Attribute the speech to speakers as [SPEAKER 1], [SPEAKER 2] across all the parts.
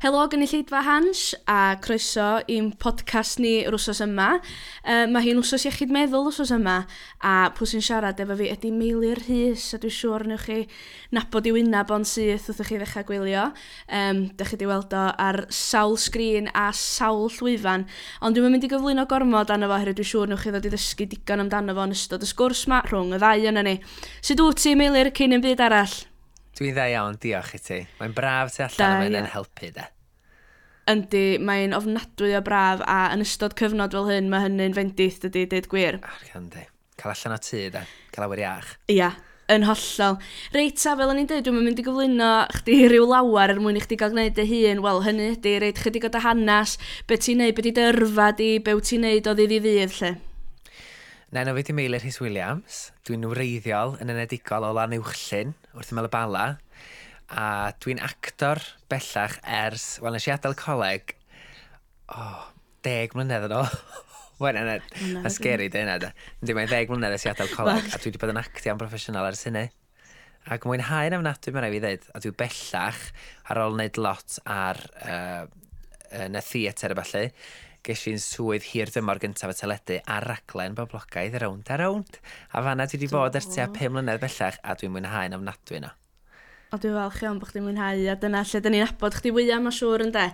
[SPEAKER 1] Helo gynulleidfa Hans a croeso i'n podcast ni yr wsos yma. E, mae hi'n wsos iechyd meddwl wsos yma a pwy sy'n siarad efo fi ydy Meilir Rhys a dwi'n siŵr newch chi nabod i wynab o'n syth wrth chi ddechrau gwylio. Um, e, Dych chi wedi weld o ar sawl sgrin a sawl llwyfan ond dwi'n mynd i gyflwyno gormod anna fo herwydd dwi'n siŵr newch chi ddod i ddysgu digon amdano fo yn ystod y sgwrs yma rhwng y ddau yna ni. Sut wyt ti Meilir cyn yn byd arall?
[SPEAKER 2] Dwi'n dda iawn, diolch i ti. Mae'n braf ti allan da, mae'n yn helpu, da.
[SPEAKER 1] Yndi, mae'n ofnadwy o braf, a yn ystod cyfnod fel hyn, mae hynny'n fendith, dydy, dweud gwir.
[SPEAKER 2] Ar candi. Cael allan o tŷ, da. Cael awyr iach.
[SPEAKER 1] Ia, yn hollol. Reit, ta, fel o'n i'n dweud, dwi'n mynd i gyflwyno chdi rhyw lawer er mwyn i chdi gael gwneud dy hun. Wel, hynny ydy, reit chydig o dy hanes, be ti'n neud, be di dy yrfa di, be wyt ti'n neud o ddydd i ddydd, lle.
[SPEAKER 2] Nain o fi di Meilir Rhys Williams. Dwi'n wreiddiol yn enedigol o lan uwchllyn wrth ymlaen y bala. A dwi'n actor bellach ers, wel, nes i adael coleg, oh, deg mlynedd yn ôl. Wel, yna, na scary dy yna, Ynddi, mae'n ddeg mlynedd ys i adael coleg, a dwi wedi bod yn actio'n broffesiynol ers hynny. Ac mwynhau yn amnadwy, mae'n rhaid i ddweud, a dwi bellach ar ôl wneud lot ar uh, yn y theatr efallai, ges i'n swydd hir dymor gyntaf y teledu a raglen boblogaidd rownd a rownd. A fanna dwi wedi bod ers tua 5 mlynedd bellach a dwi'n mwynhau yn ofnadwy na.
[SPEAKER 1] O, dwi'n falch iawn bod chdi'n mwynhau a dyna lle dyn ni'n abod chdi wyau ma siŵr yn de.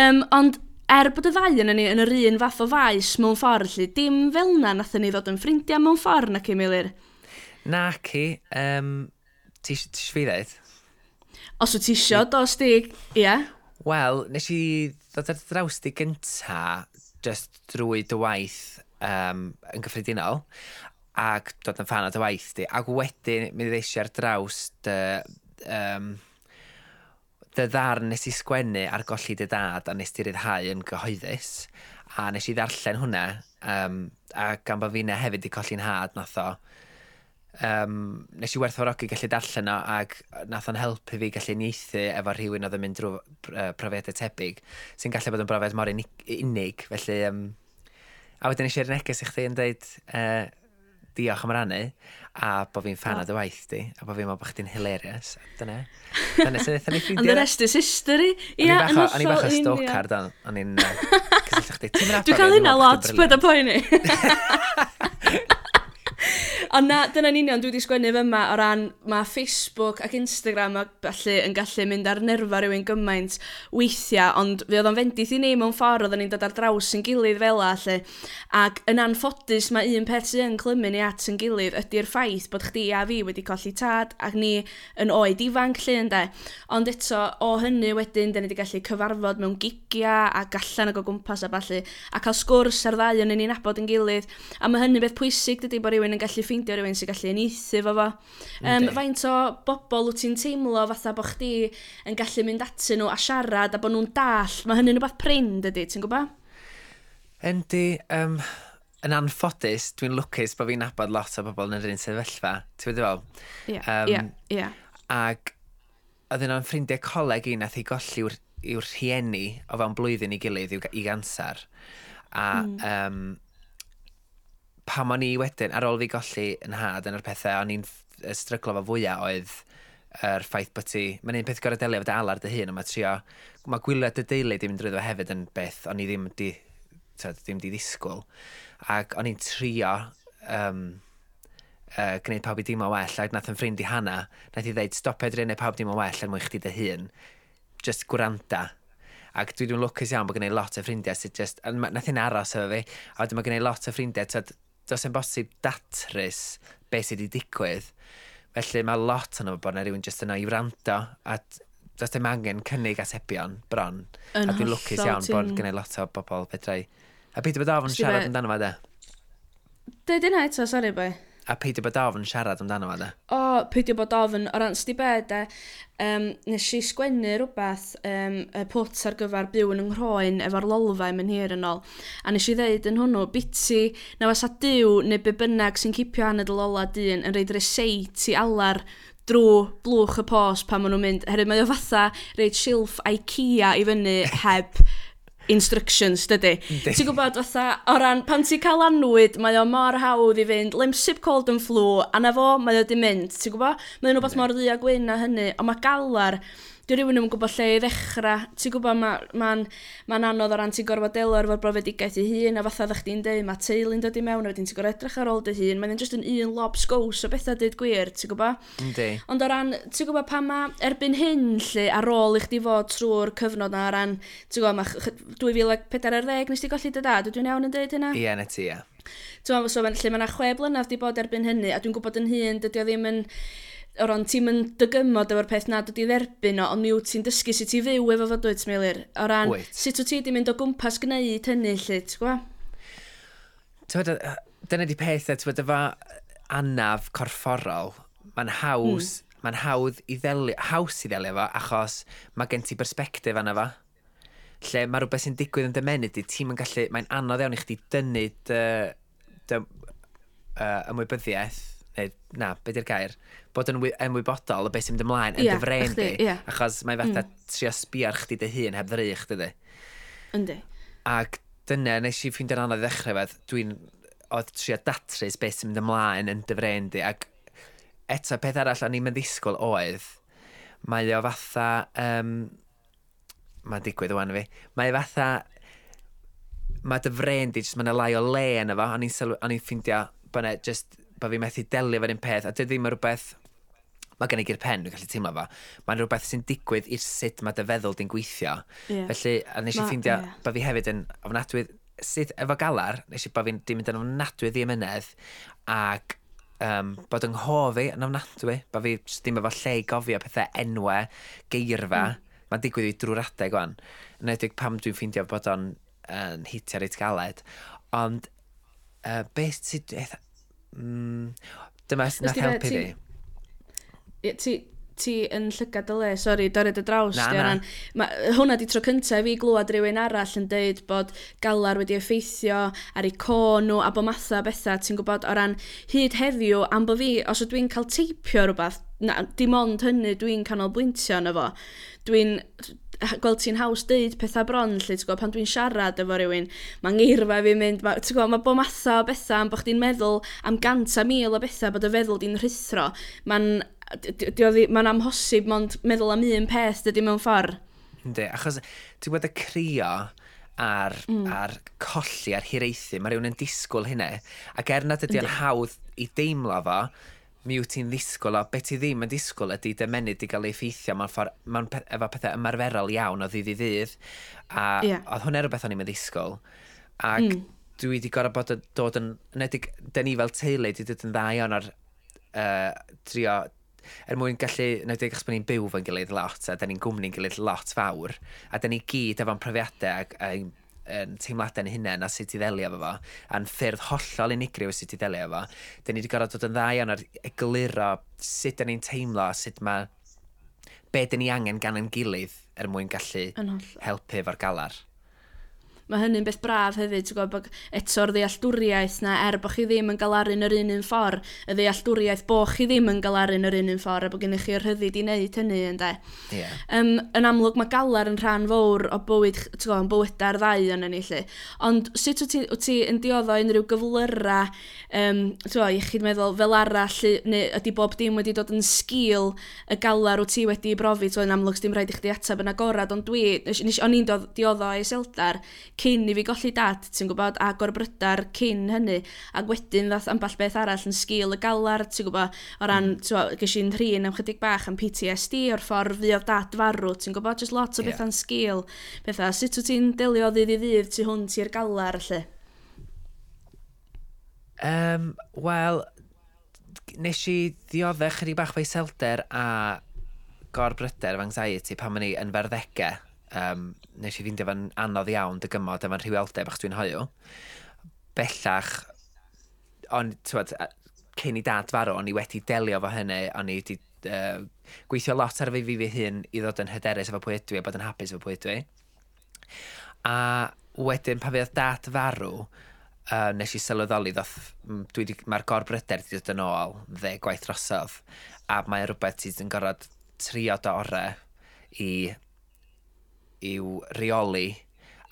[SPEAKER 1] Um, ond er bod y ddau yn ni yn yr un fath o faes mewn ffordd lle, dim fel na nathyn ni ddod yn ffrindiau mewn ffordd na i
[SPEAKER 2] Na ci, um, ti, eisiau fi ddeud?
[SPEAKER 1] Os wyt ti eisiau, dos di, ie. Yeah.
[SPEAKER 2] Wel, nes i ddod ar draws di gynta just drwy dy waith um, yn gyffredinol ac dod yn fan o dy waith di. Ac wedyn, mi ddesi ar draws dy, um, dy ddarn nes i sgwennu ar golli dy dad a nes ti ryddhau yn gyhoeddus. A nes i ddarllen hwnna, um, a gan bod fi hefyd i colli'n had nath o, um, nes i werthfawrogi gallu darllen o ac nath o'n helpu fi gallu nieithu efo rhywun oedd yn mynd drwy uh, profiadau tebyg sy'n gallu bod yn brofiad mor unig, unig. Felly um, a wedyn eisiau'r neges i chdi yn dweud uh, diolch am rannu a bod fi'n fan o. dy waith di a bod fi'n meddwl bod chdi'n hilarious. Dyna. Dyna sy'n eithaf ni ffeindio.
[SPEAKER 1] And the rest is history. Ia
[SPEAKER 2] yn hollol o'n i bach o stalker dan o'n i'n cysylltu chdi.
[SPEAKER 1] Dwi'n cael hynna lot bydd y poeni. Ond na, dyna'n union, dwi wedi sgwennu fy yma o ran mae Facebook ac Instagram a felly yn gallu mynd ar nerfa rhywun gymaint weithiau, ond fe oedd o'n fendith i ni mewn ffordd oedden ni'n dod ar draws yn gilydd fel a lle. Ac yn anffodus mae un peth sy'n clymu ni at yn gilydd ydy'r ffaith bod chdi a fi wedi colli tad ac ni yn oed ifanc lle ynddo. Ond eto, o hynny wedyn, da ni wedi gallu cyfarfod mewn gigia a gallan ag o gwmpas a falle, a cael sgwrs ar ddau yn ni'n nabod yn gilydd. A mae hynny beth pwysig dydy bod rhywun yn gallu ffeindio rhywun sy'n gallu uniaethu fo fo. Um, faint o bobl wyt ti'n teimlo fatha bod chdi yn gallu mynd atyn nhw a siarad a bod nhw'n dall. Mae hynny'n rhywbeth prynd ydy, ti'n gwybod?
[SPEAKER 2] Yndi, um, yn anffodus, dwi'n lwcus bod fi'n nabod lot o bobl yn yr un sefyllfa. Ti'n wedi fel?
[SPEAKER 1] Ie, ie, ie.
[SPEAKER 2] Ac oedd yna'n ffrindiau coleg i nath i golli iw rhieni o fewn blwyddyn i gilydd i, gansar. A mm. um, pam o'n i wedyn, ar ôl fi golli yn had yn yr pethau, o'n i'n stryglo fo fwyaf oedd yr ffaith bod ti... Mae'n un peth gorau delio fod alar dy hun, ond mae trio... Mae gwylio dy deulu ddim yn drwyddo hefyd yn beth, o'n i ddim di, tyd, ddim di ddisgwyl. Ac o'n i'n trio um, uh, gwneud pawb i dim o well, ac nath yn ffrind i hana, nath i ddeud stop edrych neu pawb dim o well er mwyn chdi dy hun. Just gwranda. Ac dwi dwi'n lwcus iawn bod gen i lot o ffrindiau sydd just... Nath i'n aros efo fi, a wedyn mae gen i lot o ffrindiau, tyd, does e'n bosib datrys beth sydd wedi digwydd. Felly mae lot yn bod na rhywun jyst yna i wrando a does dim angen cynnig atebion bron. Yn a dwi'n lwcus iawn bod gen i lot o bobl fedrai. A beth i bod ofn siarad amdano fe de?
[SPEAKER 1] Dweud yna eto, sori boi.
[SPEAKER 2] A peidio bod ofn siarad amdano fe, da?
[SPEAKER 1] O, peidio bod ofn. O ran, sdi be, de, um, nes i sgwennu rhywbeth um, y pwt ar gyfer byw yn ynghroen efo'r lolfa yn hir yn ôl. A nes i ddeud yn hwnnw, biti, na fasa diw neu be bynnag sy'n cipio aned y lola dyn yn reid reseit i alar drwy blwch y pos pan maen nhw'n mynd. Herwydd mae o fatha reid silff Ikea i fyny heb instructions, dydy. Ti'n gwybod, fatha, o ran, pan ti'n cael anwyd, mae o mor hawdd i fynd, limsip cold and flu, a na fo, mae o di mynd, ti'n gwybod? Mae'n rhywbeth mor a gwyn na hynny, ond mae galar, dwi rhywun yn gwybod lle i ddechrau. Ti'n gwybod, mae'n ma, ma, ma anodd o ran ti'n gorfod delo efo'r brofedigaeth i hun, a fatha ddech chi'n dweud, mae teulu'n dod i mewn, a wedyn ti'n gorfod edrych ar ôl dy hun. Mae'n just yn un lob sgws o bethau dyd gwir, ti'n gwybod?
[SPEAKER 2] Yndi.
[SPEAKER 1] Ond o ran, ti'n gwybod, pa mae erbyn hyn, lle, ar ôl i chdi fod trwy'r cyfnod na, o ran, ti'n gwybod, mae 2014 nes ti golli dy dad, dwi'n iawn yn dweud hynna?
[SPEAKER 2] Ie, yeah, na ti, ie. Yeah.
[SPEAKER 1] Ti'n gwybod, so, lle mae yna chwe blynedd di bod erbyn hynny, a dwi'n gwybod yn hun, dydy o ddim yn o ran ti'n mynd dygymod efo'r peth nad ydi dderbyn o, ond mi wyt ti'n dysgu sut i fyw efo fod wyt, Meilir. O ran, Wyt. sut wyt ti wedi mynd o gwmpas gwneud hynny, lle, ti'n gwa?
[SPEAKER 2] Tywed, dyna di peth, e, tywed, efo anaf corfforol, mae'n haws, mm. mae'n hawdd i ddeli, haws i ddeli efo, achos mae gen ti perspektif anna fo lle mae rhywbeth sy'n digwydd yn dymenydd di, ti'n gallu, mae'n anodd iawn i chdi dynnu dy, dy, uh, ymwybyddiaeth neu na, be di'r gair, bod yn ymwybodol o beth sy'n mynd ymlaen yn yeah, dyfren di, yeah. achos mae fatha mm. trio sbiar chdi dy hun heb ddrych, dydy.
[SPEAKER 1] Yndi.
[SPEAKER 2] Ac dyna nes i ffeindio'n anodd i ddechrau fedd, dwi'n oedd trio datrys beth sy'n mynd ymlaen yn dyfren di, ac eto peth arall o'n i'n mynd ddisgwyl oedd, mae o fatha, um, mae'n digwydd o'n fi, mae fatha, mae dyfren di, jyst mae'n lai o le yna fo, o'n i'n sylw- ffeindio bod e just bod fi'n methu delio fe'r un peth, a dy ddim yn rhywbeth mae gen i gyr pen, dwi'n gallu teimlo fo. Mae'n rhywbeth sy'n digwydd i'r sut mae dy feddwl di'n gweithio. Yeah. Felly, a nes i ffeindio, yeah. bod fi hefyd yn ofnadwy, sydd efo galar, nes i bod fi'n mynd yn ofnadwy i ymynedd, ac um, bod yng nghof i yn ofnadwy, bod fi ddim efo lle i gofio pethau enwe, geirfa, mm. mae'n digwydd i drwy'r adeg o'n. Yn edrych pam dwi'n ffeindio bod o'n uh, hitio reit galed. Ond, uh, beth sydd Mm, dyma sy'n helpu fi.
[SPEAKER 1] Ti, ti yn llygad y le, sori, doryd y draws. Na, na. Ran, ma, hwnna di tro cyntaf fi glwad rhywun arall yn deud bod galar wedi effeithio ar ei con nhw a bod matha bethau, ti'n gwybod, o ran hyd heddiw, am bod fi, os ydw i'n cael teipio rhywbeth, na, dim ond hynny dwi'n canolbwyntio yna fo. Dwi'n gweld ti'n haws deud pethau bron, lle ti'n gwybod, pan dwi'n siarad efo rhywun, mae'n ngeirfa fi'n mynd, ma, ti'n gwybod, mae bo matha o bethau am bod chdi'n meddwl am gant a mil o bethau, bod y feddwl di'n rhithro. Mae'n ma amhosib mond meddwl am un peth dydy mewn ffordd.
[SPEAKER 2] Ynddi, achos ti'n gwybod y crio ar, mm. ar colli, ar hireithi, mae rhywun yn disgwyl hynny, ac er nad ydy'n hawdd i deimlo fo, mi wyt ti'n ddisgwyl a beth ti ddim yn disgwyl ydy dy menydd i gael ei effeithio mewn ffordd, mewn pe, efo pethau ymarferol iawn o ddydd i ddydd a yeah. oedd hwnna rhywbeth o'n i'n ddisgwyl ac mm. dwi wedi gorau bod yn dod yn, yn edrych, dyn ni fel teulu wedi dod yn dda iawn ar uh, trio er mwyn gallu, na wedi achos bod ni'n byw fo'n gilydd lot, a da ni'n gwmni'n gilydd lot fawr, a da ni gyd efo'n profiadau ac ein um, teimladau yn hynny a sut i ddelio efo fo, a'n ffyrdd hollol unigryw sut i ddelio efo, dyn ni wedi gorfod dod yn dda iawn ar egluro sut dyn ni'n teimlo, sut mae be dyn ni angen gan yn gilydd er mwyn gallu helpu efo'r galar
[SPEAKER 1] mae hynny'n beth braf hefyd, ti'n gwybod, eto'r ddealltwriaeth na, er bod chi ddim yn galaru'n yr un un ffordd, y ddealltwriaeth bod chi ddim yn galaru'n yr un un ffordd, a bod gennych chi'r rhyddid i wneud hynny, ynddo. Yeah. Um, yn amlwg, mae galar yn rhan fawr o bywyd, ti'n gwybod, yn bywyda'r ddau yn ni, lli. Ond sut wyt ti, ti yn dioddo unrhyw gyflyra, um, ti'n gwybod, iechyd meddwl, fel arall, neu ydy bob dim wedi dod yn sgil y galar wyt ti wedi brofi, ti'n yn amlwg, dim rhaid i chdi ateb yn agorad, ond dwi, nes, nes, o'n i'n dioddo i seldar cyn i fi golli dad, ti'n gwybod, a gorbrydar cyn hynny. A wedyn ddath amball beth arall yn sgil y galar, ti'n gwybod, o ran, mm. yn rhin am chydig bach am PTSD o'r ffordd fi o dad farw, ti'n gwybod, just lot o yeah. bethau'n sgil. Bethau, sut wyt ti'n delio ddydd i ddydd tu hwn ti'r galar, lle?
[SPEAKER 2] Um, Wel, nes i ddioddech chydig bach fwy selder a gorbryder of anxiety pan ma'n i yn ferddegau um, nes i ffeindio fan anodd iawn dy gymod efo'n rhyweldeb achos dwi'n hoiw. Bellach, ond, tywed, cyn i dad farw, o'n i wedi delio fo hynny, o'n i wedi uh, gweithio lot ar fi fi fi hun i ddod yn hyderus efo pwy ydw i, a bod yn hapus efo pwy ydw i. A wedyn, pa fydd dad farw, uh, nes i sylweddoli mae'r gorbryder wedi dod yn ôl dde gwaith drosodd a mae rhywbeth sydd yn gorfod trio dy orau i i'w reoli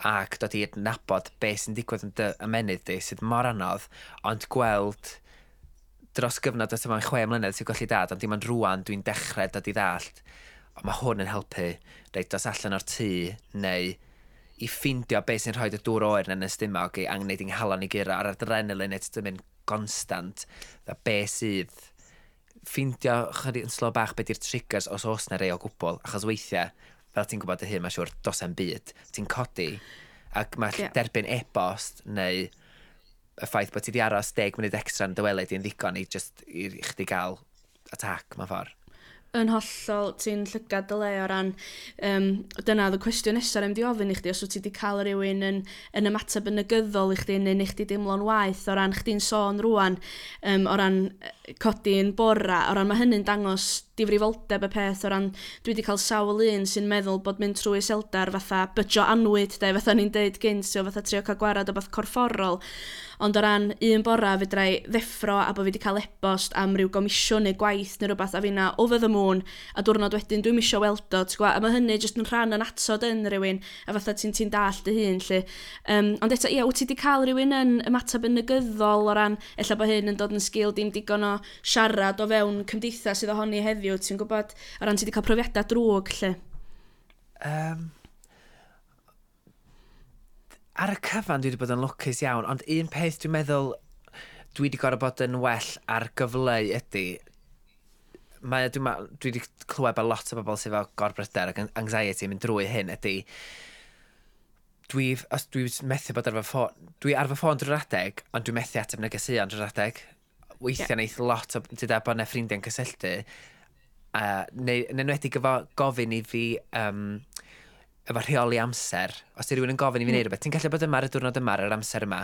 [SPEAKER 2] ac dod i adnabod beth sy'n digwydd yn dy ymenydd di sydd mor anodd, ond gweld dros gyfnod os yma'n chwe mlynedd sy'n golli dad, ond dim ond rwan dwi'n dechrau dod i ddallt, ond mae hwn yn helpu reid dos allan o'r tŷ neu i ffindio beth sy'n rhoi y dŵr oer yn y stymog i angneud i'n halon i gyrra ar adrenalin eto dwi'n mynd constant a beth sydd ffindio chydig yn slo bach beth yw'r triggers os oes na rei o gwbl achos weithiau fel ti'n gwybod y hyn, mae'n siŵr dos am byd, ti'n codi, ac mae yeah. derbyn e-bost neu y ffaith bod ti wedi aros 10 munud extra yn dyweled i'n ddigon i just i chdi gael attack mewn ffordd
[SPEAKER 1] yn hollol, ti'n llygad dy le o ran, um, dyna oedd y cwestiwn nesaf rhaid i ofyn i chdi, os wyt ti wedi cael rhywun yn, yn ymateb yn y gyddol i chdi, neu neu chdi dimlo'n waith o ran chdi'n sôn rwan, um, o ran codi'n bora, o ran mae hynny'n dangos difrifoldeb y peth, o ran dwi wedi cael sawl un sy'n meddwl bod mynd trwy seldar fatha bydjo anwyd, de, fatha ni'n deud gynt, o fatha trio cael gwarad o beth corfforol, ond o ran un bora fydrai ddeffro a bod fi wedi cael e-bost am ryw gomisiwn neu gwaith neu rhywbeth a fi na over the moon a diwrnod wedyn dwi'n misio weld o, a mae hynny jyst yn rhan yn atod yn rhywun a fatha ti'n ti dall dy hun lle. Um, ond eto, ia, wyt ti wedi cael rhywun yn ymateb yn negyddol o ran, ella bod hyn yn dod yn sgil dim digon o siarad o fewn cymdeithas sydd ohoni heddiw, ti'n gwybod, o ran ti wedi cael profiadau drwg, lle? Um,
[SPEAKER 2] ar y cyfan dwi wedi bod yn lwcus iawn, ond un peth dwi'n meddwl dwi wedi gorfod bod yn well ar gyfleu ydy, mae, dwi, ma, dwi wedi clywed bod lot o bobl sydd fel gorbryder ac anxiety yn mynd drwy hyn ydy, dwi, os dwi methu bod ar fy ffôn, dwi ar fy ffôn drwy'r adeg, ond dwi methu ateb negeseuon drwy'r adeg weithiau yeah. neith lot o dyda bod neu ffrindiau'n cysylltu, uh, neu yn enwedig efo gofyn i fi um, efo rheoli amser, os di rhywun yn gofyn i fi wneud mm. rhywbeth, ti'n gallu bod yma ar y diwrnod yma, ar yr amser yma,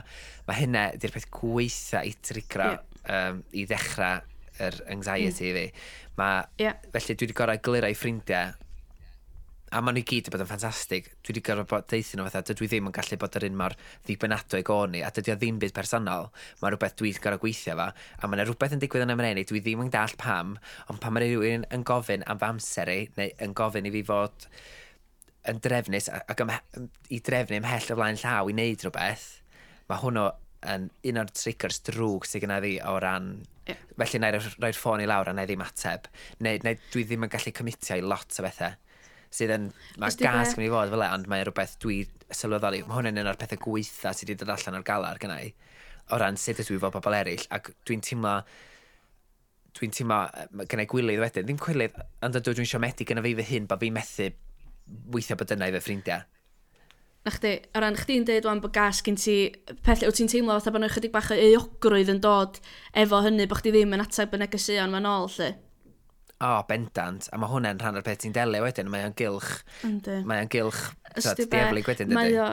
[SPEAKER 2] mae hynna di'r peth gweitha i trigro yeah. um, i ddechrau yr anxiety mm. fi. Ma, yeah. Felly dwi wedi gorau glir i ffrindiau a maen nhw i gyd wedi bod yn ffantastig. Dwi wedi gorfod deithio nhw fatha, dydw i ddim yn gallu bod yr un mor ddibenadwy o'n i, a dydy o ddim byd personol. Mae rhywbeth dwi'n gorfod gweithio fa, a mae yna rhywbeth yn digwydd yn ymwneud, dwi ddim yn dall pam, ond pan mae rhywun yn gofyn am fy amser i, neu yn gofyn i fi fod yn drefnus, ac ym, i drefnu ymhell o flaen llaw i wneud rhywbeth, mae hwnnw yn un o'r triggers drwg sydd gyda fi o ran... Yeah. Felly, na i roi'r ffôn i lawr a na i ddim ateb. Neu, neu dwi ddim yn gallu cymitio i lot o bethau sydd yn... Mae gas gen i fod fel e, ond mae rhywbeth dwi sylweddoli. Mae hwn yn un o'r pethau gweitha sydd wedi dod allan o'r galar gyda i o ran sut ydw i fod pobl eraill. Ac dwi'n teimlo dwi'n teimlo, gynnau gwylydd wedyn, ddim gwylydd, ond dwi, dwi'n siomedig gyda fi fy hun, bod fi'n methu weithio bod yna i fy ffrindiau.
[SPEAKER 1] Na chdi, o ran chdi'n deud o'n bod gas gen ti, pethau wyt ti'n teimlo fatha bod nhw'n chydig bach o eogrwydd yn dod efo hynny, bod chdi ddim yn ateb y negeseuon ma'n ôl, lle?
[SPEAKER 2] O, oh, bendant. A mae hwnna'n rhan o'r peth ti'n delio wedyn. Mae o'n gylch... Mae o'n gylch... Ysdi be. ...diaflig wedyn, dydy? Mae o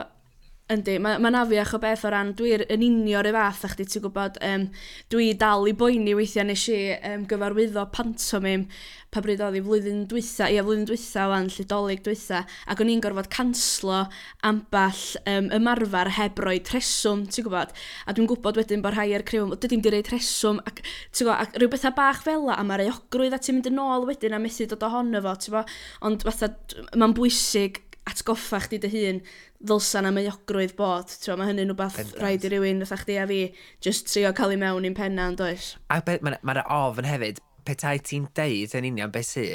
[SPEAKER 1] Yndi, mae ma, afiach o beth o ran, dwi'n yn unio y fath, a chdi ti'n gwybod, um, dwi dal i boeni weithiau nes i um, gyfarwyddo pantomim pa bryd oedd i flwyddyn dwytha, ia flwyddyn dwytha o'n llidolig dwytha, ac o'n i'n gorfod canslo amball um, ymarfer heb roi treswm, ti'n gwybod, a dwi'n gwybod wedyn bod rhai ar criw, dydym di roi treswm, ac, ti'n gwybod, ac rhyw bethau bach fel a mae'r eogrwydd a ti'n mynd yn ôl wedyn a methu dod ohono fo, ti'n gwybod, ond fatha, mae'n bwysig atgoffa chdi dy hun ddylsan am meuogrwydd bod. Tio, mae hynny'n rhywbeth rhaid i rywun, fatha chdi a fi, just trio cael ei mewn i'n penna yn does.
[SPEAKER 2] A mae'r ma ofn hefyd, petai ti'n deud yn union beth sy,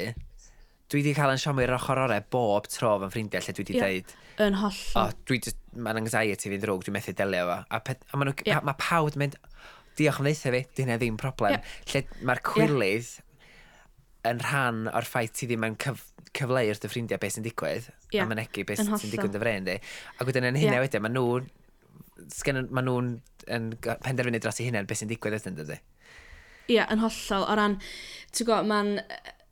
[SPEAKER 2] dwi wedi cael yn siomi siomwyr ochr orau bob tro fan ffrindiau lle dwi wedi yeah. deud.
[SPEAKER 1] Yn holl.
[SPEAKER 2] O, dwi just, mae'n anxiety fi'n ddrwg, dwi'n methu delio fo. A, pet, a mae yeah. ma pawb mynd, diolch am ddeitha fi, dyna ddim problem. Yeah. Lle mae'r cwilydd yeah. yn rhan o'r ffaith ti ddim yn cyf cyfleu'r dy ffrindiau beth sy'n digwydd, yeah. a mynegu beth sy'n digwydd dy fren di. A gwydyn yn hynny yeah. wedyn, mae nhw'n ma nhw'n penderfynu dros i hynny beth sy'n digwydd ydyn dydy.
[SPEAKER 1] Ie, yeah, yn hollol. O ran, ti'n gwybod, mae'n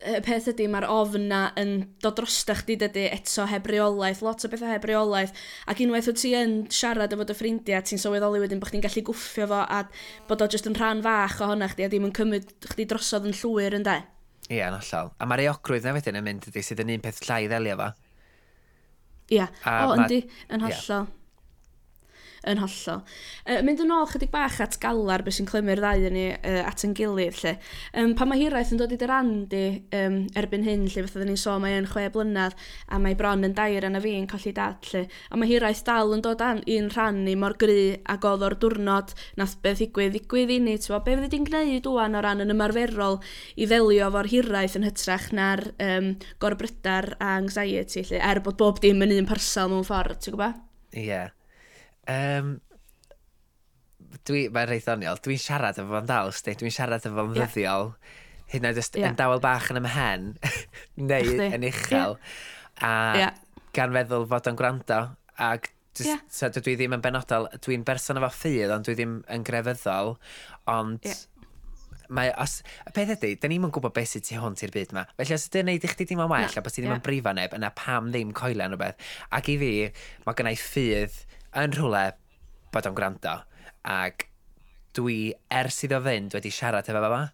[SPEAKER 1] y peth ydy, mae'r ofn na yn dod drostach di dydy eto heb reolaeth, lot o bethau heb reolaeth, ac unwaith wyt ti yn siarad efo dy ffrindiau, ti'n sylweddoli wedyn bod chdi'n gallu gwffio fo a bod o jyst yn rhan fach ohonach chdi a ddim yn cymryd chdi drosodd yn llwyr ynde?
[SPEAKER 2] Ie, yn allal. A mae'r eogrwydd na wedyn yn mynd ydy sydd yn un peth llai ddelio fo.
[SPEAKER 1] Ie, yeah. o, yndi, yn hollol. Yeah yn hollol. Uh, mynd yn ôl chydig bach at galar beth sy'n clymu'r ddau yn ni uh, at yn gilydd lle. Um, pan mae hiraeth yn dod i dyrandi um, erbyn hyn lle fatha ni'n sôn mae e'n chwe blynedd a mae bron yn dair yna fi yn colli dad lle. A mae hiraeth dal yn dod an, i'n rhan ni mor gry ac oedd o'r diwrnod nath beth ddigwydd ddigwydd i ni. Bo, be fyddi di'n gwneud wan o ran yn ymarferol i ddelio efo'r hiraeth yn hytrach na'r um, gorbrydar a anxiety lle, er bod bob dim yn un parsel mewn ffordd, ti'n gwybod?
[SPEAKER 2] Ie. Yeah. Um, dwi, mae'n reit ddoniol, dwi'n siarad efo fo'n dal, dwi'n siarad efo fo'n yeah. ddyddiol, hyd yn oed yeah. yn dawel bach yn ymhen, neu yn uchel, yeah. a yeah. gan feddwl fod o'n gwrando, ac just, yeah. so, dwi ddim yn benodol, dwi'n berson efo ffydd, ond dwi ddim yn grefyddol, ond yeah. Mae, os, y peth ydy, da ni'n gwybod beth sydd tu hwnt i'r byd yma. Felly os ydy'n neud i chdi dim yn well, a bod ti ddim yn yeah. brifo neb, yna pam ddim coelio yn rhywbeth. Ac i fi, mae gennau ffydd yn rhywle bod o'n gwrando. Ac dwi, ers iddo fynd, wedi siarad efo baba.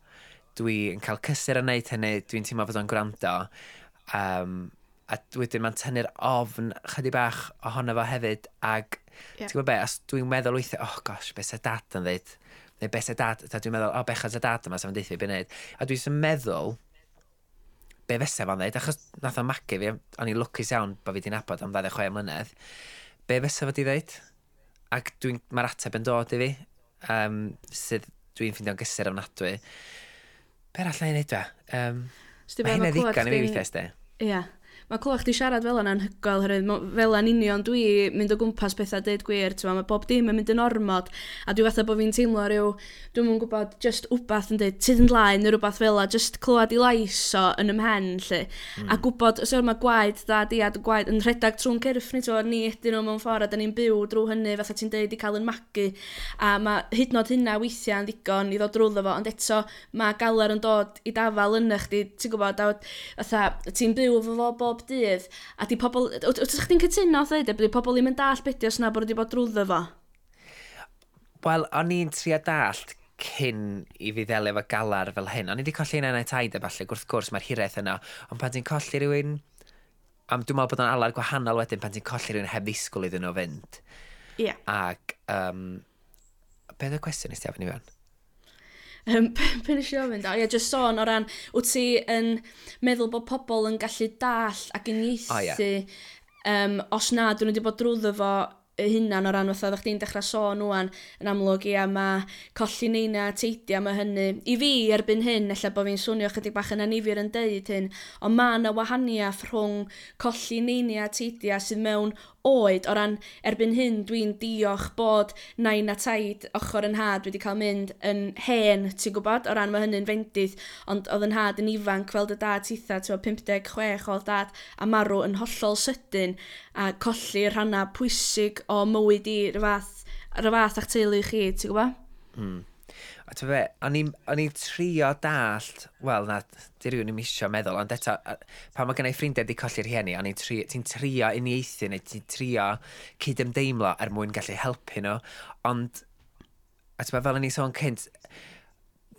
[SPEAKER 2] Dwi'n cael cysur yn neud hynny, dwi'n teimlo bod o'n gwrando. Um, a wedyn mae'n tynnu'r ofn chydig bach ohono fo hefyd. Ac yeah. ti'n gwybod be, os dwi'n meddwl weithio, oh gosh, beth sy'n dad yn dweud? Neu beth sy'n dad? A dwi'n meddwl, o, oh, bechad y dad yma, sef yn deithio i beth A dwi'n meddwl, be fesa fo'n dweud, achos nath o'n magu fi, o'n i'n lwcus iawn bod fi wedi'n abod am 26 mlynedd be fysa fod i ddeud? Ac mae'r ateb yn dod i fi, um, sydd dwi'n ffeindio'n gysur ofnadwy. Be'r allan i wneud dwe? Um, Mae hynna ddigon i fi weithiau,
[SPEAKER 1] Ie mae clywed chdi siarad fel yna'n hygol, herwydd fel yna'n union dwi mynd o gwmpas pethau dweud gwir, ti'n mae bob dim yn mynd yn ormod, a dwi fatha bod fi'n teimlo rhyw, dwi'n mwyn gwybod, just wbath yn dweud, tydd yn laen, neu rhywbeth fel a, just clywed i lais o yn ymhen, lle. Mm. A gwybod, os yw'r mae gwaed, da di, a gwaed yn rhedeg trwy'n cyrff ni, ti'n ni ydyn nhw mewn ffordd, a da ni'n byw drwy hynny, fatha ti'n dweud i cael yn magu, a mae hyd yn hynna weithiau yn ddigon i ddod drwyddo fo, ond eto mae galer yn dod i dafal yna, chdi, ti'n gwybod, ti'n byw fo bob bob dydd, a di pobl... Wtych chi'n cytuno, ddweud, e, bod pobl ddim yn dall beth os na bod wedi bod drwyddo fo?
[SPEAKER 2] Wel, o'n i'n trio dallt cyn i fi ddelio efo galar fel hyn. O'n i wedi colli un enau taid e, falle, gwrth gwrs mae'r hiraeth yna, ond pan ti'n colli rhywun... Am dwi'n meddwl bod o'n alar gwahanol wedyn pan ti'n colli rhywun heb ddisgwyl iddyn nhw fynd.
[SPEAKER 1] Ie. Yeah.
[SPEAKER 2] Ac, um, beth y cwestiwn nes ti afon i fewn?
[SPEAKER 1] Um, Pe nes i ofyn da? Ie, yeah, just sôn o ran, wyt ti yn meddwl bod pobl yn gallu dall ac yn ieithu oh, yeah. um, os na, dwi'n wedi bod drwyddo fo y hunan o ran fatha, ddech chi'n dechrau sôn o'n yn amlwg, i am a colli neina teidia, mae hynny. I fi erbyn hyn, ella bod fi'n swnio chydig bach yn anifir yn deud hyn, ond mae yna wahaniaeth rhwng colli neina teidio sydd mewn oed o ran erbyn hyn dwi'n diolch bod nain a taid ochr yn had wedi cael mynd yn hen, ti'n gwybod, o ran mae hynny'n fendydd, ond oedd yn had yn ifanc fel dy dad titha, ti'n 56 oedd dad a marw yn hollol sydyn a colli rhannau pwysig o mywyd i rhyw fath, a'ch teulu chi, ti'n gwybod?
[SPEAKER 2] Mm. A ti'n fe, o'n i'n trio dallt, wel na, di rhywun i'n misio meddwl, ond eto, pan mae gennau ffrindiau di colli'r rhieni, o'n i'n trio, ti'n trio uniaethu neu ti'n trio cydymdeimlo er mwyn gallu helpu nhw, ond, a ti'n fel o'n i'n sôn cynt,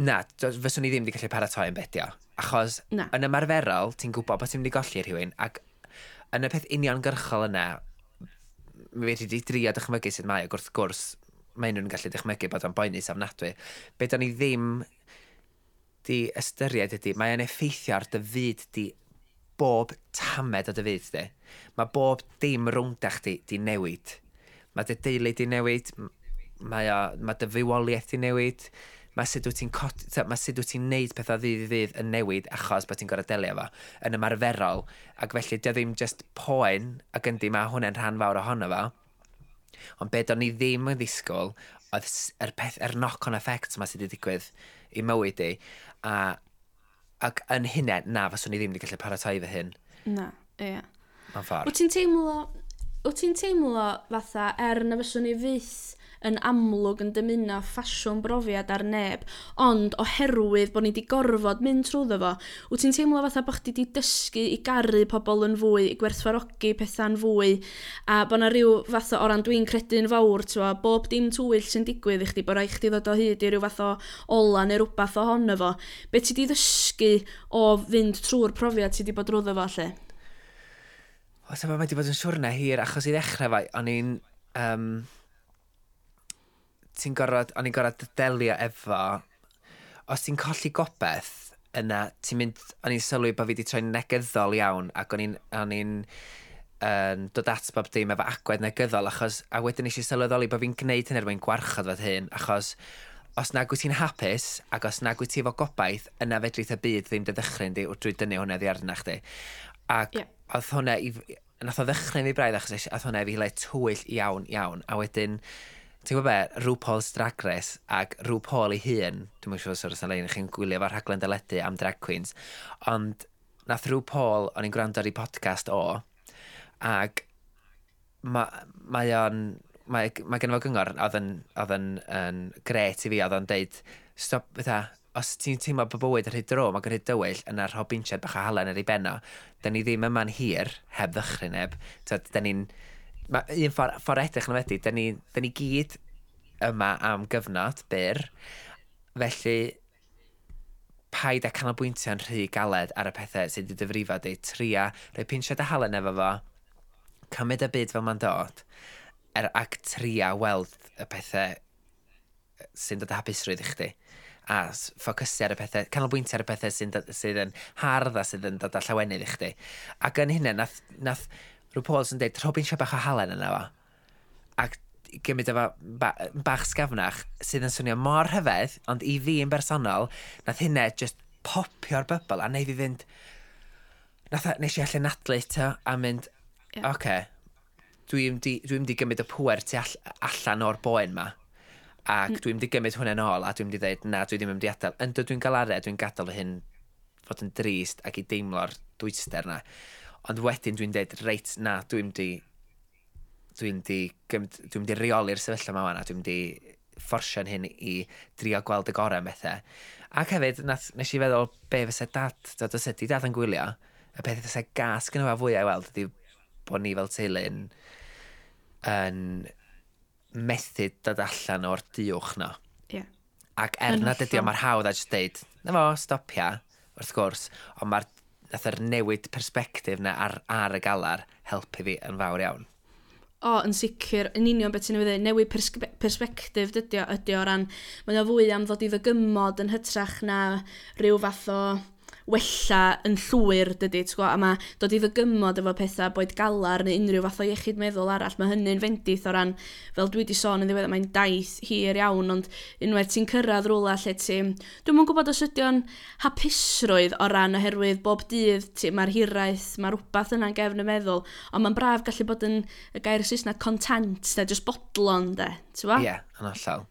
[SPEAKER 2] na, fyswn i ddim wedi gallu paratoi yn bedio, achos na. yn ymarferol, ti'n gwybod bod ti'n mynd i golli rhywun, ac yn y peth uniongyrchol yna, mi wedi drio dychmygu sydd mae, ac wrth gwrs, mae nhw'n gallu dychmygu bod o'n boenus ofnadwy. Be da ni ddim di ystyried ydy, mae e'n effeithio ar dy fyd di bob tamed o dy fyd di. Mae bob dim rwngda chdi di newid. Mae dy deulu di newid, mae, o, mae dy fywoliaeth di newid, mae sut wyt ti'n mae sut wyt ti'n neud pethau ddydd i ddydd yn newid achos bod ti'n gorau delio efo yn ymarferol ac felly dy ddim just poen ac yndi mae hwnna'n rhan fawr ohono fo Ond be do'n i ddim yn ddisgwyl, oedd yr, peth, yr knock-on effect yma sydd wedi digwydd i mywyd i. A, ac yn hynna, na, faswn i ddim wedi gallu paratoi fy hyn.
[SPEAKER 1] Na, ie. Yeah.
[SPEAKER 2] Mae'n ffordd.
[SPEAKER 1] Wyt ti'n teimlo, wyt ti'n teimlo fatha, er na fyswn i fyth yn amlwg yn dymuno ffasiwn brofiad ar neb, ond oherwydd bod ni wedi gorfod mynd trwyddo fo, wyt ti'n teimlo fatha bod chdi wedi dysgu i garu pobl yn fwy, i gwerthfarogi pethau'n fwy, a bod na rhyw fath o ran dwi'n credu'n fawr, twa, bob dim twyll sy'n digwydd i chdi, bod rhaid chdi ddod o hyd i ryw fath o ola neu rhywbeth ohono fo. Be ti wedi ddysgu o fynd trwy'r profiad ti wedi bod drwyddo fo, lle?
[SPEAKER 2] O, yma mae wedi bod yn siwrna hir, achos i ddechrau fai, o'n i'n... Um, ti'n gorfod, o'n i'n gorfod delio efo, os ti'n colli gobeth yna, ti'n mynd, o'n i'n sylwi bod fi wedi troi'n negyddol iawn, ac o'n i'n, o'n um, dod at bob dim efo agwedd negyddol, achos, a wedyn eisiau sylweddoli bod fi'n gwneud hyn er mwyn gwarchod fod hyn, achos os nag wyt ti'n hapus, ac os nag wyt ti efo gobaith, yna fedrith y byd ddim dy ddychryn di, drwy dynnu hwnna ddi arna chdi. Ac yeah. oedd hwnna, i, nath o ddechrau fi braidd, achos oedd hwnna fi le tywyll iawn, iawn, a wedyn, Ti'n gwybod be, rhyw Paul's Drag Race ac rhyw Paul ei hun, dwi'n mwyn siŵr sôn os yna chi'n gwylio fo'r rhaglen dyledu am drag queens, ond nath rhyw Paul o'n i'n gwrando ar ei podcast o, ac mae ma o'n mae, mae gen fo gyngor oedd yn, oedd yn, yn gret i fi, oedd o'n deud, stop, bydda, os ti'n teimlo bod bywyd yn rhaid dro, mae gen dywyll yn ar hobinsiad bach o halen ar ei benno, da ni ddim yma'n hir, heb ddychryn ddychryneb, da ni'n mae un ffordd, ffordd edrych yn wedi, da ni, da ni gyd yma am gyfnod byr, felly paid a canolbwyntio yn rhy galed ar y pethau sydd wedi dyfrifo di, tria, rhoi pinsiad a halen efo fo, cymryd y byd fel mae'n dod, er, ac tria weld y pethau sy'n dod â hapusrwydd i chdi a ffocysu ar y pethau, canolbwyntio ar y pethau sydd, sydd yn hardd a sydd yn dod â llawenydd i chdi. Ac yn hynny, nath, nath rhyw Paul yn dweud, Robin siap bach o halen yna fo. Ac gymryd efo ba bach sgafnach sydd yn swnio mor hyfedd, ond i fi yn bersonol, nath hynna just popio'r bybl a neud fi fynd... Nath, nes i allan nadlu to a mynd, yeah. oce, okay, dwi'n di, dwi di gymryd y pwer tu all, allan o'r boen ma. Ac mm. dwi'n di gymryd hwnna'n ôl a dwi'n di dweud, na, dwi ddim yn mynd i adael. Ynddo dwi'n gael are, dwi'n gadael fy hyn fod yn drist ac i deimlo'r dwyster na. Ond wedyn dwi'n dweud, reit na, dwi'n di... Dwi'n di... Dwi'n di reoli'r sefyllfa yma wana. Dwi'n di fforsio'n hyn i drio gweld y gorau methau. Ac hefyd, nath, nes i feddwl be fysa dad, dod os ydy dad yn gwylio, y peth fysa gas gyda fe fwyau weld ydy bod ni fel teulu'n yn methu dod allan o'r diwch na.
[SPEAKER 1] Yeah.
[SPEAKER 2] Ac er nad ydy o'n ma'r hawdd a jyst deud, na fo, stopia, wrth gwrs, ond mae'r nath yr newid persbectif na ar, ar y galar helpu fi yn fawr iawn.
[SPEAKER 1] O, yn sicr, yn union beth sy'n ei newid persbe persbectif dydy o, ydy o ran, mae'n yna fwy am ddod i ddygymod yn hytrach na rhyw fath o wella yn llwyr, dydy, ti'n a mae dod i ddygymod efo pethau boed galar neu unrhyw fath o iechyd meddwl arall, mae hynny'n fendith o ran, fel dwi wedi sôn yn ddiwedd, mae'n daith hir iawn, ond unwaith ti'n cyrraedd rwla lle ti, dwi'n mwyn gwybod os ydio'n hapusrwydd o ran oherwydd bob dydd, mae'r hiraeth, mae'r rhywbeth yna'n gefn y meddwl, ond mae'n braf gallu bod yn y gair Saesneg content, da, just bodlon, da, ti'n?
[SPEAKER 2] Ie, yeah, yn allal.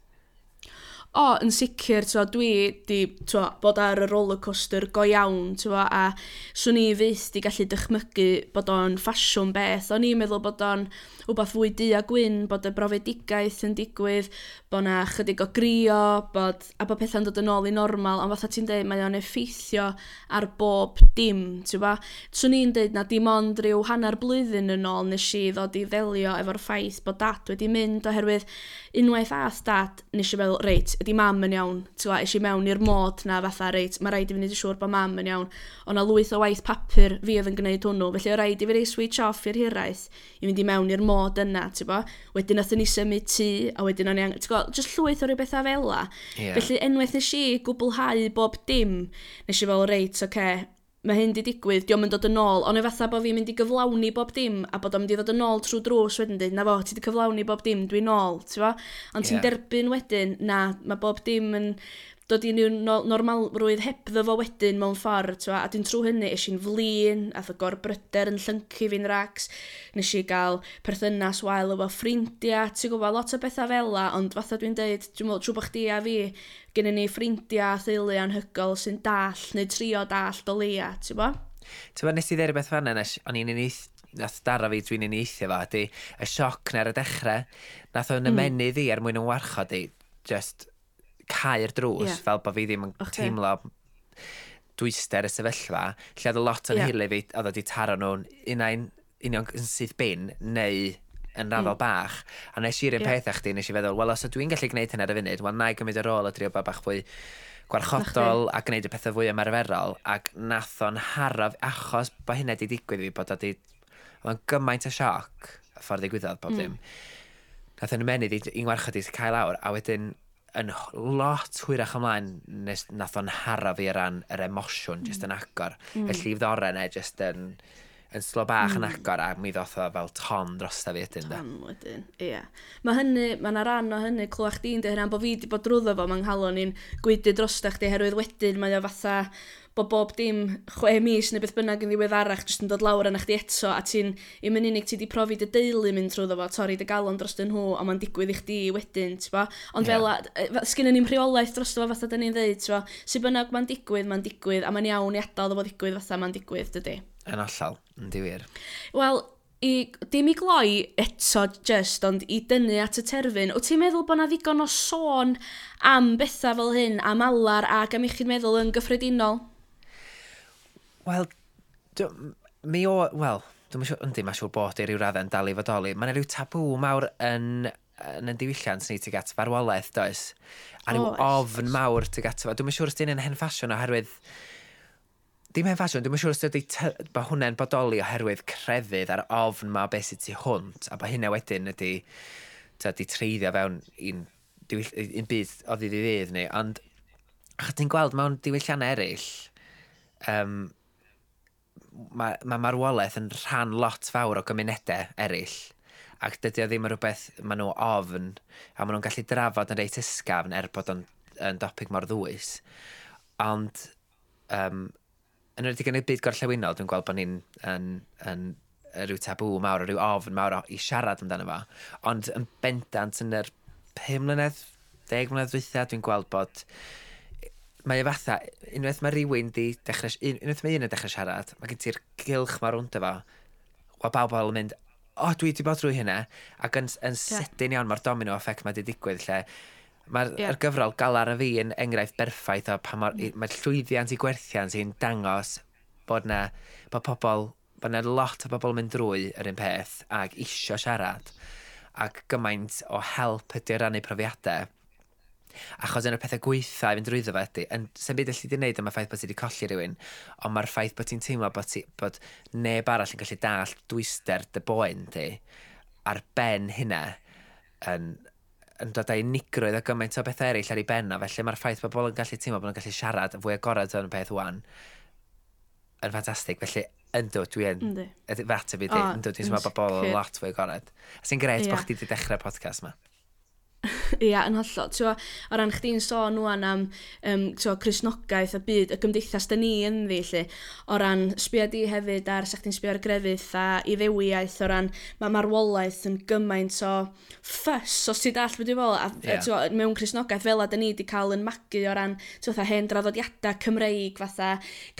[SPEAKER 1] o, oh, yn sicr, twa, dwi di twa, bod ar y rollercoaster go iawn, twa, a swn i fyth di gallu dychmygu bod o'n ffasiwn beth. O'n i'n meddwl bod o'n wbeth fwy du a gwyn, bod y brofedigaeth yn digwydd, bod na chydig o grio, bod, a bod pethau'n dod yn ôl i normal, ond fatha ti'n dweud, mae o'n effeithio ar bob dim, twa. Swn i'n dweud na dim ond rhyw hanner blwyddyn yn ôl nes i ddod i ddelio efo'r ffaith bod dad wedi mynd, oherwydd unwaith ath dad, nes i feddwl, reit, ydy mam yn iawn? ti'n Twa, eisiau mewn i'r mod na fatha, reit, mae rhaid i fi wneud yn siŵr bod mam yn iawn. Ond na lwyth o waith papur fi oedd yn gwneud hwnnw, felly o rhaid i fi rei switch off i'r hiraeth i fynd i mewn i'r mod yna, ti'n bo? Wedyn nath ni symud tŷ, a wedyn o'n i ti'n gwybod, jyst llwyth o rhyw bethau fel la. Yeah. Felly enwaith nes i gwblhau bob dim, nes i fel, reit, oce, okay, mae hyn di digwydd, diolch yn dod yn ôl, ond e fatha bod fi'n mynd i gyflawni bob dim, a bod o'n mynd i ddod yn ôl trwy drws wedyn dweud, na fo, ti di cyflawni bob dim, dwi'n ôl, ti'n fo? Ond yeah. ti'n derbyn wedyn, na, mae bob dim yn dod i un normalrwydd hebddo fo wedyn mewn ffordd, twa, a dwi'n trwy hynny eisiau flin, ath y gorbryder yn llyncu fi'n racs, nes i gael perthynas wael efo ffrindiau, ti'n gwybod, lot o bethau fel la, ond fatha dwi'n dweud, dwi'n meddwl, trwy bod di a fi, gen i ni ffrindiau a theulu anhygol sy'n dall, neu trio dall o leia, ti'n gwybod?
[SPEAKER 2] Ti'n gwybod, nes i dderi beth fanna, nes o'n i'n uneith, nath dara fi dwi'n uneithio fo, di, y sioc na'r y dechrau, nath o'n hmm. ymenydd i er mwyn yn warchod i, just, cael drws, yeah. fel bod fi ddim yn okay. teimlo dwyster y sefyllfa, lle oedd y lot yn yeah. hili fi, oedd wedi taro nhw'n unau'n union yn syth bin, neu yn raddol mm. bach, a nes i'r un yeah. peth eich di, nes i feddwl, wel, os ydw i'n gallu gwneud hynny ar y funud, wel, na i gymryd y rôl y drio bach fwy gwarchodol a gwneud y pethau fwy ymarferol, ac nath o'n haraf, achos bod hynny wedi digwydd fi, bod wedi... Oedd gymaint o sioc, y ffordd i ddigwyddodd bob dim. Mm. Nath e o'n ymenydd i'n warchod i cael awr, a wedyn yn lot hwyrach ymlaen nes nath o'n haraf i ran yr emosiwn, mm. jyst yn agor. Mm. Y llif ddore neu jyst yn yn slo bach mm. yn hmm. agor a mi ddoth o fel ton dros fi ydyn.
[SPEAKER 1] Ton wedyn, ie. Yeah. Mae hynny, mae yna ran o hynny, clywach di'n dweud hynny, bod fi wedi bod drwyddo fo, mae'n halon ni'n gwydu dros da chdi, herwydd wedyn mae o fatha bod bob dim chwe mis neu beth bynnag yn ddiwedd arach jyst yn dod lawr yna chdi eto a ti'n i'm mynd unig ti wedi profi dy deulu mynd trwy fo, torri dy galon dros dyn nhw a mae'n digwydd i chdi wedyn, ti'n bo? Ond yeah. fel, sgyn ni'n rheolaeth dros fo fatha dyn ni'n ddeud, ti'n bo? Si bynnag mae'n digwydd, mae'n digwydd a mae'n iawn i adael ddod o digwydd fatha mae'n digwydd, dydy?
[SPEAKER 2] Yn allal, yn diwyr.
[SPEAKER 1] Wel, i, dim i gloi eto just, ond i dynnu at y terfyn, wyt ti'n meddwl bod na ddigon o sôn am bethau fel hyn, am alar ac am iechyd meddwl yn gyffredinol?
[SPEAKER 2] Wel, mi o, wel, dwi'n siŵr, yndi, mae'n siŵr bod i ryw raddau yn dal i fodoli. Mae'n rhyw tabw mawr yn, yn y diwylliant ni tuag at farwolaeth, does? A rhyw oh, ofn mawr tuag at... Dwi'n siŵr os dyn yn hen ffasiwn oherwydd... Oherwydd dim hen ffasiwn, dwi'n siŵr os ydy bod hwnna'n bodoli oherwydd crefydd ar ofn ma beth sydd ti hwnt, a bod hynna wedyn ydy, ta, di treiddio fewn un, un byd o ddydd i ddydd ni, ond achos ti'n gweld mewn diwylliannau eraill, um, mae ma marwolaeth yn rhan lot fawr o gymunedau eraill, ac dydy o ddim yn rhywbeth maen nhw ofn, a maen nhw'n gallu drafod yn reit ysgafn er bod o'n, yn dopig mor ddwys. Ond, um, yn redig yn y byd gorllewinol, dwi'n gweld bod ni'n yn, yn, yn rhyw tabw mawr, rhyw ofn mawr i siarad amdano fo. Ond yn bendant yn yr 5 mlynedd, 10 mlynedd dweitha, dwi'n gweld bod mae e fatha, unwaith mae rhywun di dechrau, unwaith mae un yn dechrau siarad, mae gen ti'r gylch mae rwnd efo, o bawb yn mynd, o, oh, dwi wedi bod drwy hynna, ac yn, yn yeah. sydyn iawn mae'r domino effect mae wedi digwydd lle, Mae'r yeah. gyfrol galar y fi yn enghraifft berffaith o pa mm. mae'r mm. mae llwyddiant i gwerthiant sy'n dangos bod na, bod pobl, bod na lot o bobl yn mynd drwy yr un peth ac isio siarad ac gymaint o help ydy rannu profiadau. Achos yn y pethau gweitha i fynd drwyddo fe ydy, yn sy'n byd allu di wneud am y ffaith bod ti wedi colli rhywun, ond mae'r ffaith bod ti'n teimlo bod, ti, bod neb arall yn gallu dall dwyster dy boen ti ar ben hynna yn, yn dod â unigrwydd a gymaint o beth eraill ar ei benna, felly mae'r ffaith bod bobl yn gallu teimlo bod nhw'n gallu siarad fwy agorad o'n peth wan yn ffantastig, felly yndw, dwi yn, ynddo, fe ateb i di, ynddo, dwi'n meddwl bod bobl lot fwy agorad. A sy'n gret yeah. bod chdi wedi dechrau podcast yma.
[SPEAKER 1] Ia, yn hollol. Twa, o ran chdi'n sôn nhw'n am um, twa, Cresnogaeth a byd y gymdeithas dyn ni yn ddi, lle, o ran sbio di hefyd ar sa'ch chdi'n sbio ar grefydd a i ddewiaeth, o ran mae marwolaeth yn gymaint o ffys, os ti'n dall beth i fel, a yeah. twa, mewn Cresnogaeth fel a dyn ni wedi cael yn magu o ran twa, hen draddodiadau Cymreig, fatha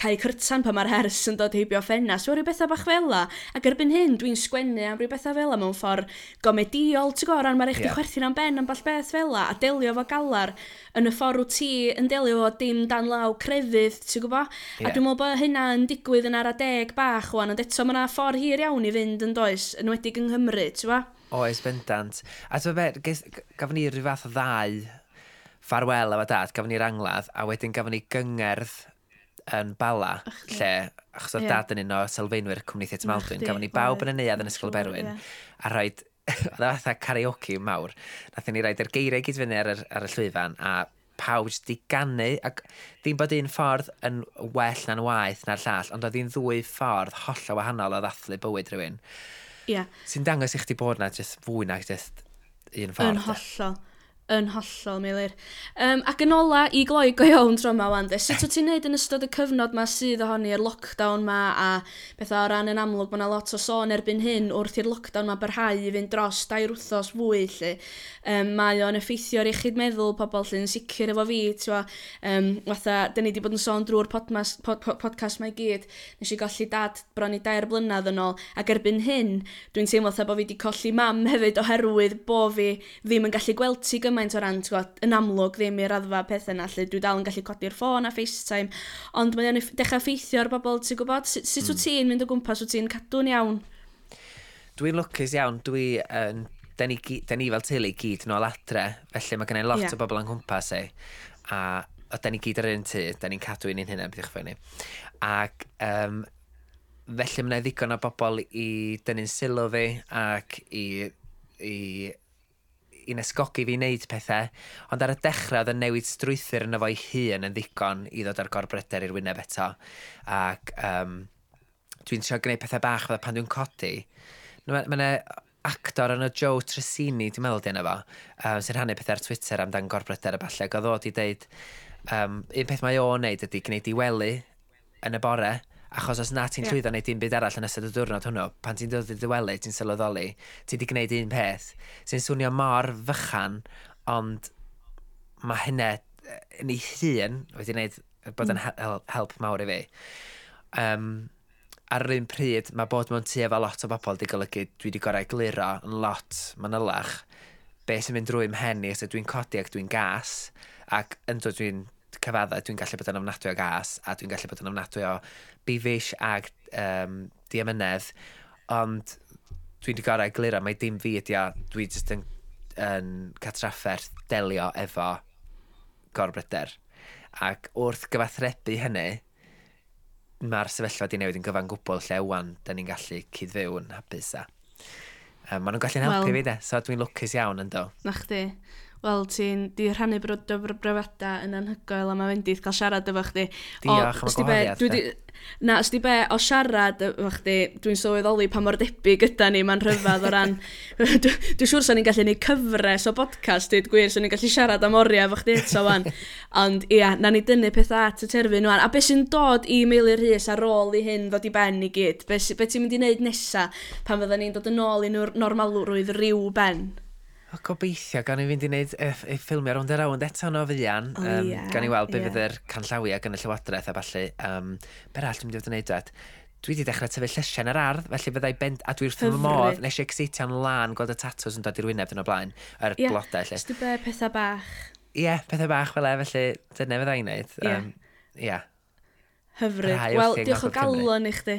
[SPEAKER 1] cael cyrtan pa mae'r hers yn dod heibio ffennas, so, rhyw bethau bach fel a, ac erbyn hyn dwi'n sgwennu am rhyw bethau a mewn ffordd gomediol, ti'n gwybod, o ran mae'r eich yeah. chwerthin am ben am amball beth fel a delio fo galar yn y ffordd ti yn delio fo dim dan law crefydd, ti'n gwybod? Yeah. A dwi'n meddwl bod hynna yn digwydd yn ara deg bach wan, ond eto mae'na ffordd hir iawn i fynd yn does, yn wedig yng Nghymru, ti'n gwybod?
[SPEAKER 2] Oes, bendant. A ti'n be, gafon ni rhyw fath o ddau ffarwel efo dad, gafon ni'r angladd, a wedyn gafon ni gyngerdd yn Bala, Ach, lle, achos oedd yeah. dad yn un o sylfaenwyr cwmni Theatr Maldwyn, gafon ni bawb yn y neuad yn Ysgol Berwyn, yeah. a rhaid oedd fatha karaoke mawr. Nath ni roed yr geiriau gyd fyny ar, ar y llwyfan a pawb jyst di gannu, ac ddim bod un ffordd yn well na'n waith na'r llall, ond oedd hi'n ddwy ffordd holl o wahanol o ddathlu bywyd rhywun.
[SPEAKER 1] Ie. Yeah.
[SPEAKER 2] Sy'n dangos i chdi bod na jyst fwy na jyst un ffordd.
[SPEAKER 1] Yn hollol yn hollol milir. Um, ac yn ola, i gloi go iawn tro yma wan, sut wyt ti'n neud yn ystod y cyfnod ma sydd ohoni'r lockdown ma a bethau o ran yn amlwg, mae yna lot o sôn erbyn hyn wrth i'r lockdown ma barhau i fynd dros dair wthos fwy lle. Um, mae o'n effeithio ar iechyd meddwl pobl lle sicr efo fi, tiwa, um, fatha, dyn ni wedi bod yn sôn drwy'r pod, podcast mae gyd, nes i golli dad bron i dair blynedd yn ôl, ac erbyn hyn, dwi'n teimlo bod fi wedi colli mam hefyd oherwydd bo fi ddim yn gallu gweld ti gymaint gymaint o ran, gwybod, yn amlwg ddim i'r raddfa pethau na, lle dwi dal yn gallu codi'r ffôn a FaceTime, ond mae'n o'n dechrau ffeithio'r bobl, ti'n gwybod, sut si, wyt hmm. ti'n mynd o gwmpas, wyt ti'n cadw'n iawn?
[SPEAKER 2] Dwi'n lwcus iawn, dwi yn... Uh, da ni, da ni fel teulu gyd yn ôl adre, felly mae gennau lot yeah. o bobl yn gwmpas ei. A o, da ni gyd ar un tŷ, da ni'n cadw un un hynny, beth i ni. Ac um, felly mae'n ddigon o bobl i dynnu'n sylw fi ac i, i i'n esgogi fi wneud pethau, ond ar y dechrau oedd y newid strwythyr yn efo'i hun yn ddigon i ddod ar gorbryder i'r wyneb eto. Ac um, dwi'n trio gwneud pethau bach fydda pan dwi'n codi. Mae yna actor yn y Joe Tresini, dwi'n meddwl dyn efo, um, sy'n rhannu pethau ar Twitter amdan gorbryder y falle, oedd o di deud, um, un peth mae o'n neud ydy gwneud i wely yn y bore, Achos os na ti'n yeah. llwyddo wneud un byd arall yn ystod y diwrnod hwnnw, pan ti'n dod i ddywelu, ti'n sylweddoli, ti wedi gwneud un peth sy'n swnio mor fychan, ond mae hynna yn ei hun wedi gwneud bod yn mm. help mawr i fi. Um, ar yr un pryd, mae bod mewn tu efo lot o bobl wedi golygu dwi wedi gorau gliro yn lot manylach be sy'n mynd drwy mhen i, so dwi'n codi ac dwi'n gas, ac yn dod dwi'n cyfadda, dwi'n gallu bod yn ofnadwy o gas, a dwi'n gallu bod yn ofnadwy o bifish ag um, diamynedd, ond dwi wedi gorau egluro, mae dim fi ydi o, dwi jyst yn, yn catrafferth delio efo gorbryder. Ac wrth gyfathrebu hynny, mae'r sefyllfa di newid yn gyfan gwbl lle wan, da ni'n gallu cydfyw yn hapus a. Um, Maen nhw'n gallu'n helpu well, fi de, so dwi'n lwcus iawn yn do.
[SPEAKER 1] Na chdi wel, ti'n di rhannu brod o brofada yn anhygoel a mae fendydd cael siarad efo chdi.
[SPEAKER 2] Diolch am y gwahaniaeth.
[SPEAKER 1] Na, os di be, o siarad efo chdi, dwi'n sylweddoli pa mor debyg gyda ni mae'n rhyfedd o ran... dwi'n siŵr sa'n ni'n gallu neud cyfres o podcast, dwi'n gwir, sa'n ni'n gallu siarad am oriau efo chdi eto fan. Ond ia, na ni dynnu pethau at y terfyn wan. A beth sy'n dod i meili rhys ar ôl i hyn ddod i ben i gyd? Beth be ti'n mynd i wneud nesaf pan fydda ni'n dod yn ôl i normalrwydd rhyw ben?
[SPEAKER 2] O, gobeithio, gan i fynd i wneud y e ffilmio rownd yr awnd eto no fuan. Oh, um, yeah, gan i weld be yeah. fydd yr canllawiau gan y Llywodraeth a falle. Um, Be'r all dwi'n mynd i fod yn neud dweud? Dwi wedi dechrau tyfu llysiau yn yr ardd, felly fyddai bend... A dwi wrth fy modd, nes i excitio'n lan gweld y tatws yn dod i'r wyneb dyn o blaen, yr yeah, blodau. Ie,
[SPEAKER 1] jyst y pethau bach.
[SPEAKER 2] Ie, yeah, pethau bach fel e, felly dyna fyddai'n neud. Ie. Yeah. Um, yeah.
[SPEAKER 1] Hyfryd. Wel, diolch o galon i chdi.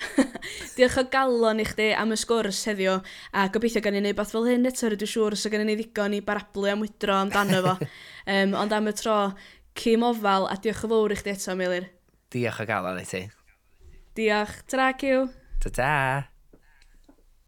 [SPEAKER 1] Diolch o galon i chdi am y sgwrs heddiw, a gobeithio gan i wneud beth fel hyn eto, rydw siŵr os o gan i ni ddigon i barablu am wydro amdano fo. um, ond am y tro, cym ofal, a diolch o fawr i chdi eto, Melir.
[SPEAKER 2] Diolch o galon i ti.
[SPEAKER 1] Diolch, tra Cyw.
[SPEAKER 2] Ta-ta.